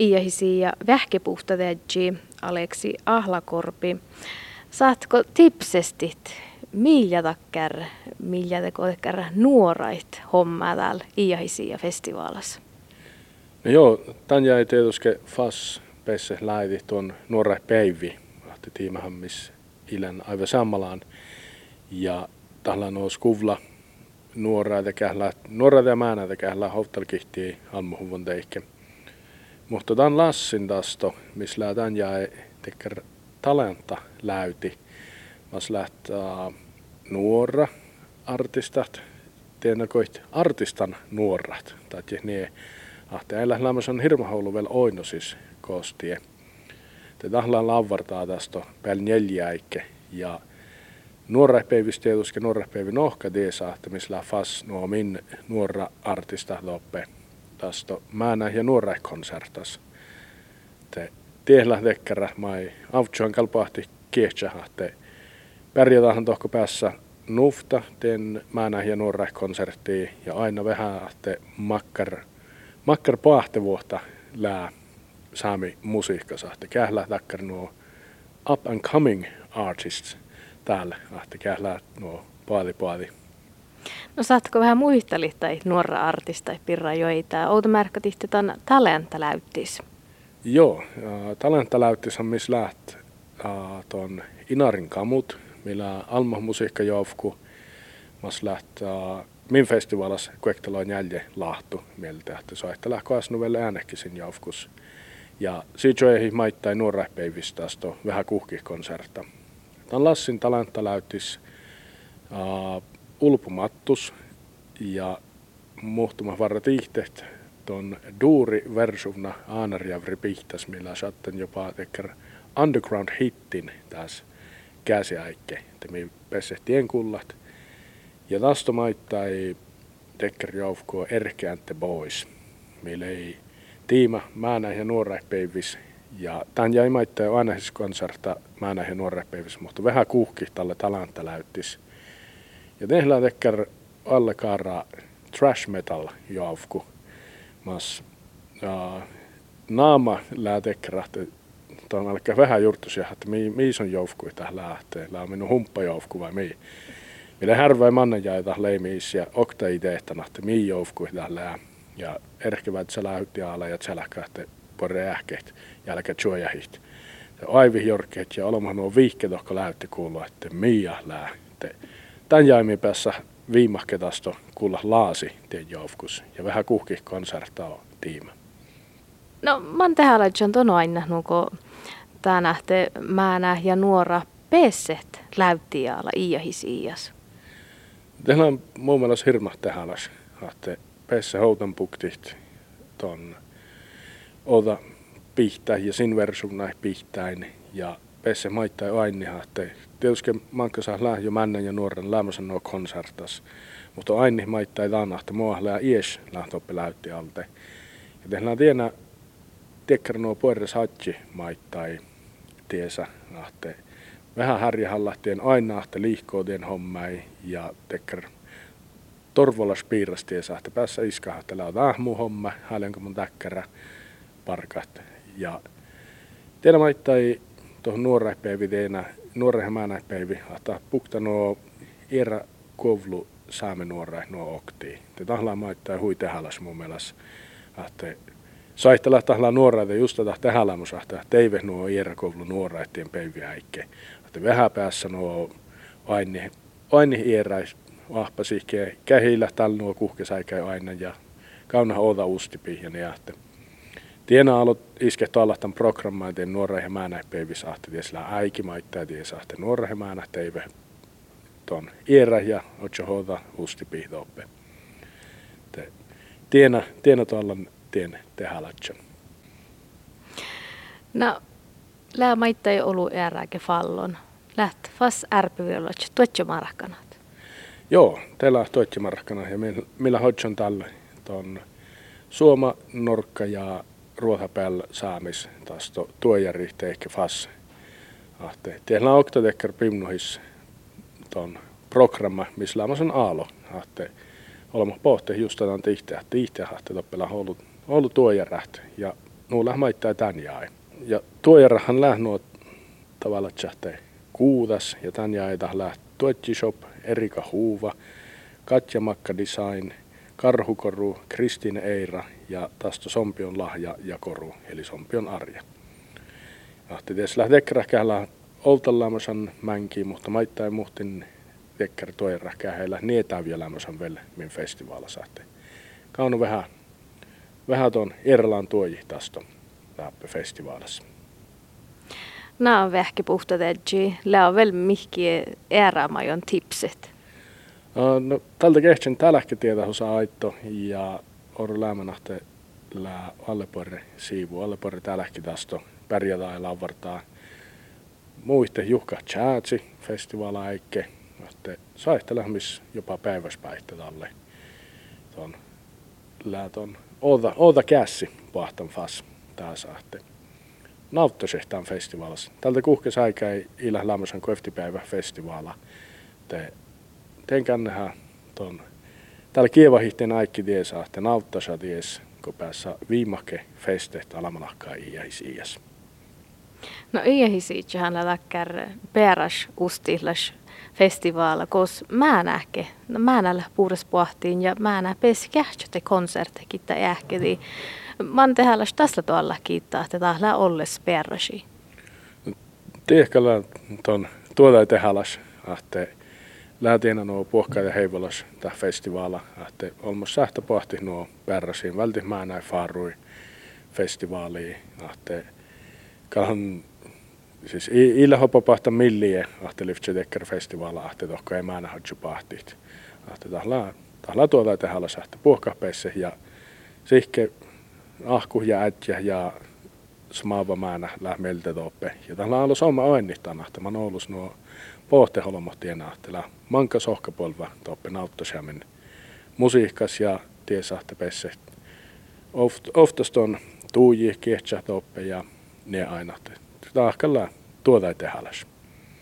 iähisi ja vähkepuhtavedji Aleksi Ahlakorpi. Saatko tipsestit, millä takkar, millä takkar nuorait hommaa täällä iähisi ja festivaalassa? No joo, tän jäi tietysti fas pesse läidi tuon nuora päivi, ahti tiimähän missä ilän aivan sammalaan. Ja tällä on skuvla nuoraa tekählä, nuoraa ja määnä tekählä hovtalkihtii teikke. Mutta tämän lassin tasto, missä lähtään jäi teker talenta läyti. Mas lähtää nuora artistat, tienakoit artistan nuorat. Tai niin, ahte lähdä on hirmahoulu vielä oino siis koostie. Te tahlaan lavartaa tästä päällä neljäikke ja nuora päivistä tietysti nuora päivä nohka tiesa, että missä fas nuo min nuora artista loppe tästä määnä ja nuora konsertas. Te tiehllä tekkerä mai avtsuan kalpahti kiehtsä, että pärjätähän tohko päässä nufta ten määnä ja nuora konsertti ja aina vähän että makkar makkar vuotta lää saami musiikka että kählä takkar nuo up and coming artists täällä, että kählä nuo paali paali. No saatko vähän muisteli tai nuora artista pirra joita? Outo märkätihti talenta läyttis. Joo, äh, talenta läyttis on missä läht äh, ton Inarin kamut, millä Alma musiikka joufku, mas läht äh, min festivalas kuektaloin jälje lahtu mieltä, että soihta lähkö asnuvelle äänekisin joufkus. Ja siitä ei maittai nuorehpeivistä vähän kuhkikonserta. Tämän Lassin talenta läytis uh, ulpumattus ja muhtuma varrat ihteet ton duuri versuvna aanarjavri pihtas, millä satten jopa teker underground hittin tässä käsiäikke, että me pessehtien kullat. Ja tästä maittai teker joukkoa Erkeänte Boys, millä ei tiima määnä ja nuorehpeivis. Ja tämän jäi maittaa aina siis konserta määnä ja nuorehpeivis, mutta vähän kuhki tälle talanta läyttis. Ja tehdään tekkär alle kaara trash metal jaufku. Mas uh, naama läätekkerahti tuon alkaa vähän juurtuisia, että mi, mi on joufku tähän lähtee. Lää on minun humppajoufku vai mi. Millä härvä manna jäi tähän leimiis ja okta ei tehtänä, että mi joufku tähän lähtee ja erkevät sä läytti ala ja lähkähti pore ähkeet jälkeen juojahit. Aivi jorkeet ja olemaan nuo viihkeet, jotka läytti kuulua, että Mia lähti. Tän jäimi päässä viimahketasto kuulla laasi tien joufkus ja vähän kuhki konsertaa tiima. No, man täällä on tono aina, nuko tää nähte määnä ja nuora pesset läytti ala iähis iäs. Teillä on muun muassa hirma tähäläs, että päässä houtanpuktit ton oda pihtää ja sin versum näin pihtäin ja päässä maittaa aina, että tietysti manka saa lää jo männän ja nuoren lämmösen nuo konsertas, mutta aina maittaa aina, että mua lää ies lähtöppi läytti alte. Ja tehdään tienä tekkär nuo pueres hatsi maittai tiesä, että vähän härjähalla tien aina, että liikkoo tien hommai ja tekkär torvolla spiirasti ja sahti päässä iskaa, että on ahmu homma, hailenko mun täkkärä parkat. Ja teillä maittai tuohon nuorehpäivi teena, nuorehmäänäpäivi, että pukta nuo erä kovlu saame nuore nuo okti. Te tahlaa maittaa hui tehalas mun mielestä, että saittella tahlaa nuoreita just tätä tehälämus, että teive nuo erä kovlu nuoreitien päiviä. Että vähän päässä nuo aini, aini eräis ahpa sihkeä kähillä tällä nuo kuhkesäikä aina ja kauna oda ustipi ja ne jahte. Tiena alo iske tämän programmaan teen nuora ja määnä peivis ahte tiesillä äiki maittaa ties ahte nuora ja määnä teive ton iärä ja otso hoda ustipi doppe. Tiena, tiena tuolla tien tehalatsa. No, lää maittaa ollut ääräke fallon. Läht fas ärpyvillä, tuotjo markkanat. Joo, teillä on toittimarkkana ja millä hoidon tällä on Suoma, Norkka ja Ruohapäällä saamis taas to, tuojärjihte ehkä fas. Ahte. Teillä on oktadekker pimnuhis ton programma, missä on aalo. Ahte. Olemme pohte just tämän tihte, tihte ahte toppela ollut, ollut tuojärjät. Ja nuulla maittaa tän jäi. Ja tuo järhän lähnuot tavalla tsähtee kuudas ja tän jäi läht Tuotji Shop, Erika Huuva, Katja Makka Design, Karhukoru, Kristine Eira ja tasto Sompion lahja ja koru, eli Sompion arja. Ahti ties lähdekräkällä oltallaamasan mänki, mutta maittain muhtin tekkär toirakää heillä nietää vielä vielä min festivaala saatte. Kaunu vähän, vähän tuon Irlan tuoji tasto läppä festivaalissa. Nämä on vähki puhta tädji. Lää on vielä mihki erämajon tipset. No, tältä kehtsen tälähki tietä osa aitto ja oru lämmänahte lää alleporre siivu. Alleporre tälähki tasto pärjätä lavartaa. Muiste juhka tjäätsi festivaala eikke. Että saihtelehmis jopa päiväspäihtä lää ton oota, oota kässi pahtan fas tää saatte nauttasehtaan festivaalissa. Tältä kuhkes aika ei ilä lämmösen koeftipäivä festivaala. Te, teen kännähän ton. Täällä kievahihteen aikki ties ahte nauttasa ties, kun päässä viimake festet alamanakkaa iäis iäs. No iäis iähän läkkär peräs ustillas festivaala, kos mä näke, no mä nällä puures pohtiin ja mä nää pesi kähtsöte konsertekin tai ähkedi man tehälläs tässä tuolla kiittää, että täällä olles perrasi. Tiehkällä tuon tuolla tehälläs, että lähtien nuo puhkaa ja heivolas tähän festivaala, että olmos sähtä pohti nuo perrasiin, välti mä näin faarui festivaaliin, että kalhan siis illä hoppa pahta millie, että lyftse tekkär festivaala, että tohko ei mä nähdä pahtit. Että tahla, tahla tuolla tehälläs, että puhkahpeisse ja sihke ahku ja ätjä ja smaava määnä lähmeltä toppe. Ja on ollut sama oennitana, että mä oon nuo pohteholmohtien ahtela. Manka sohkapolva toppe nauttosiamen musiikkas ja tiesahte pesse. Oft, oftast on tuuji, kiehtsä toppe ja ne aina. Tahkalla tuota tehdä.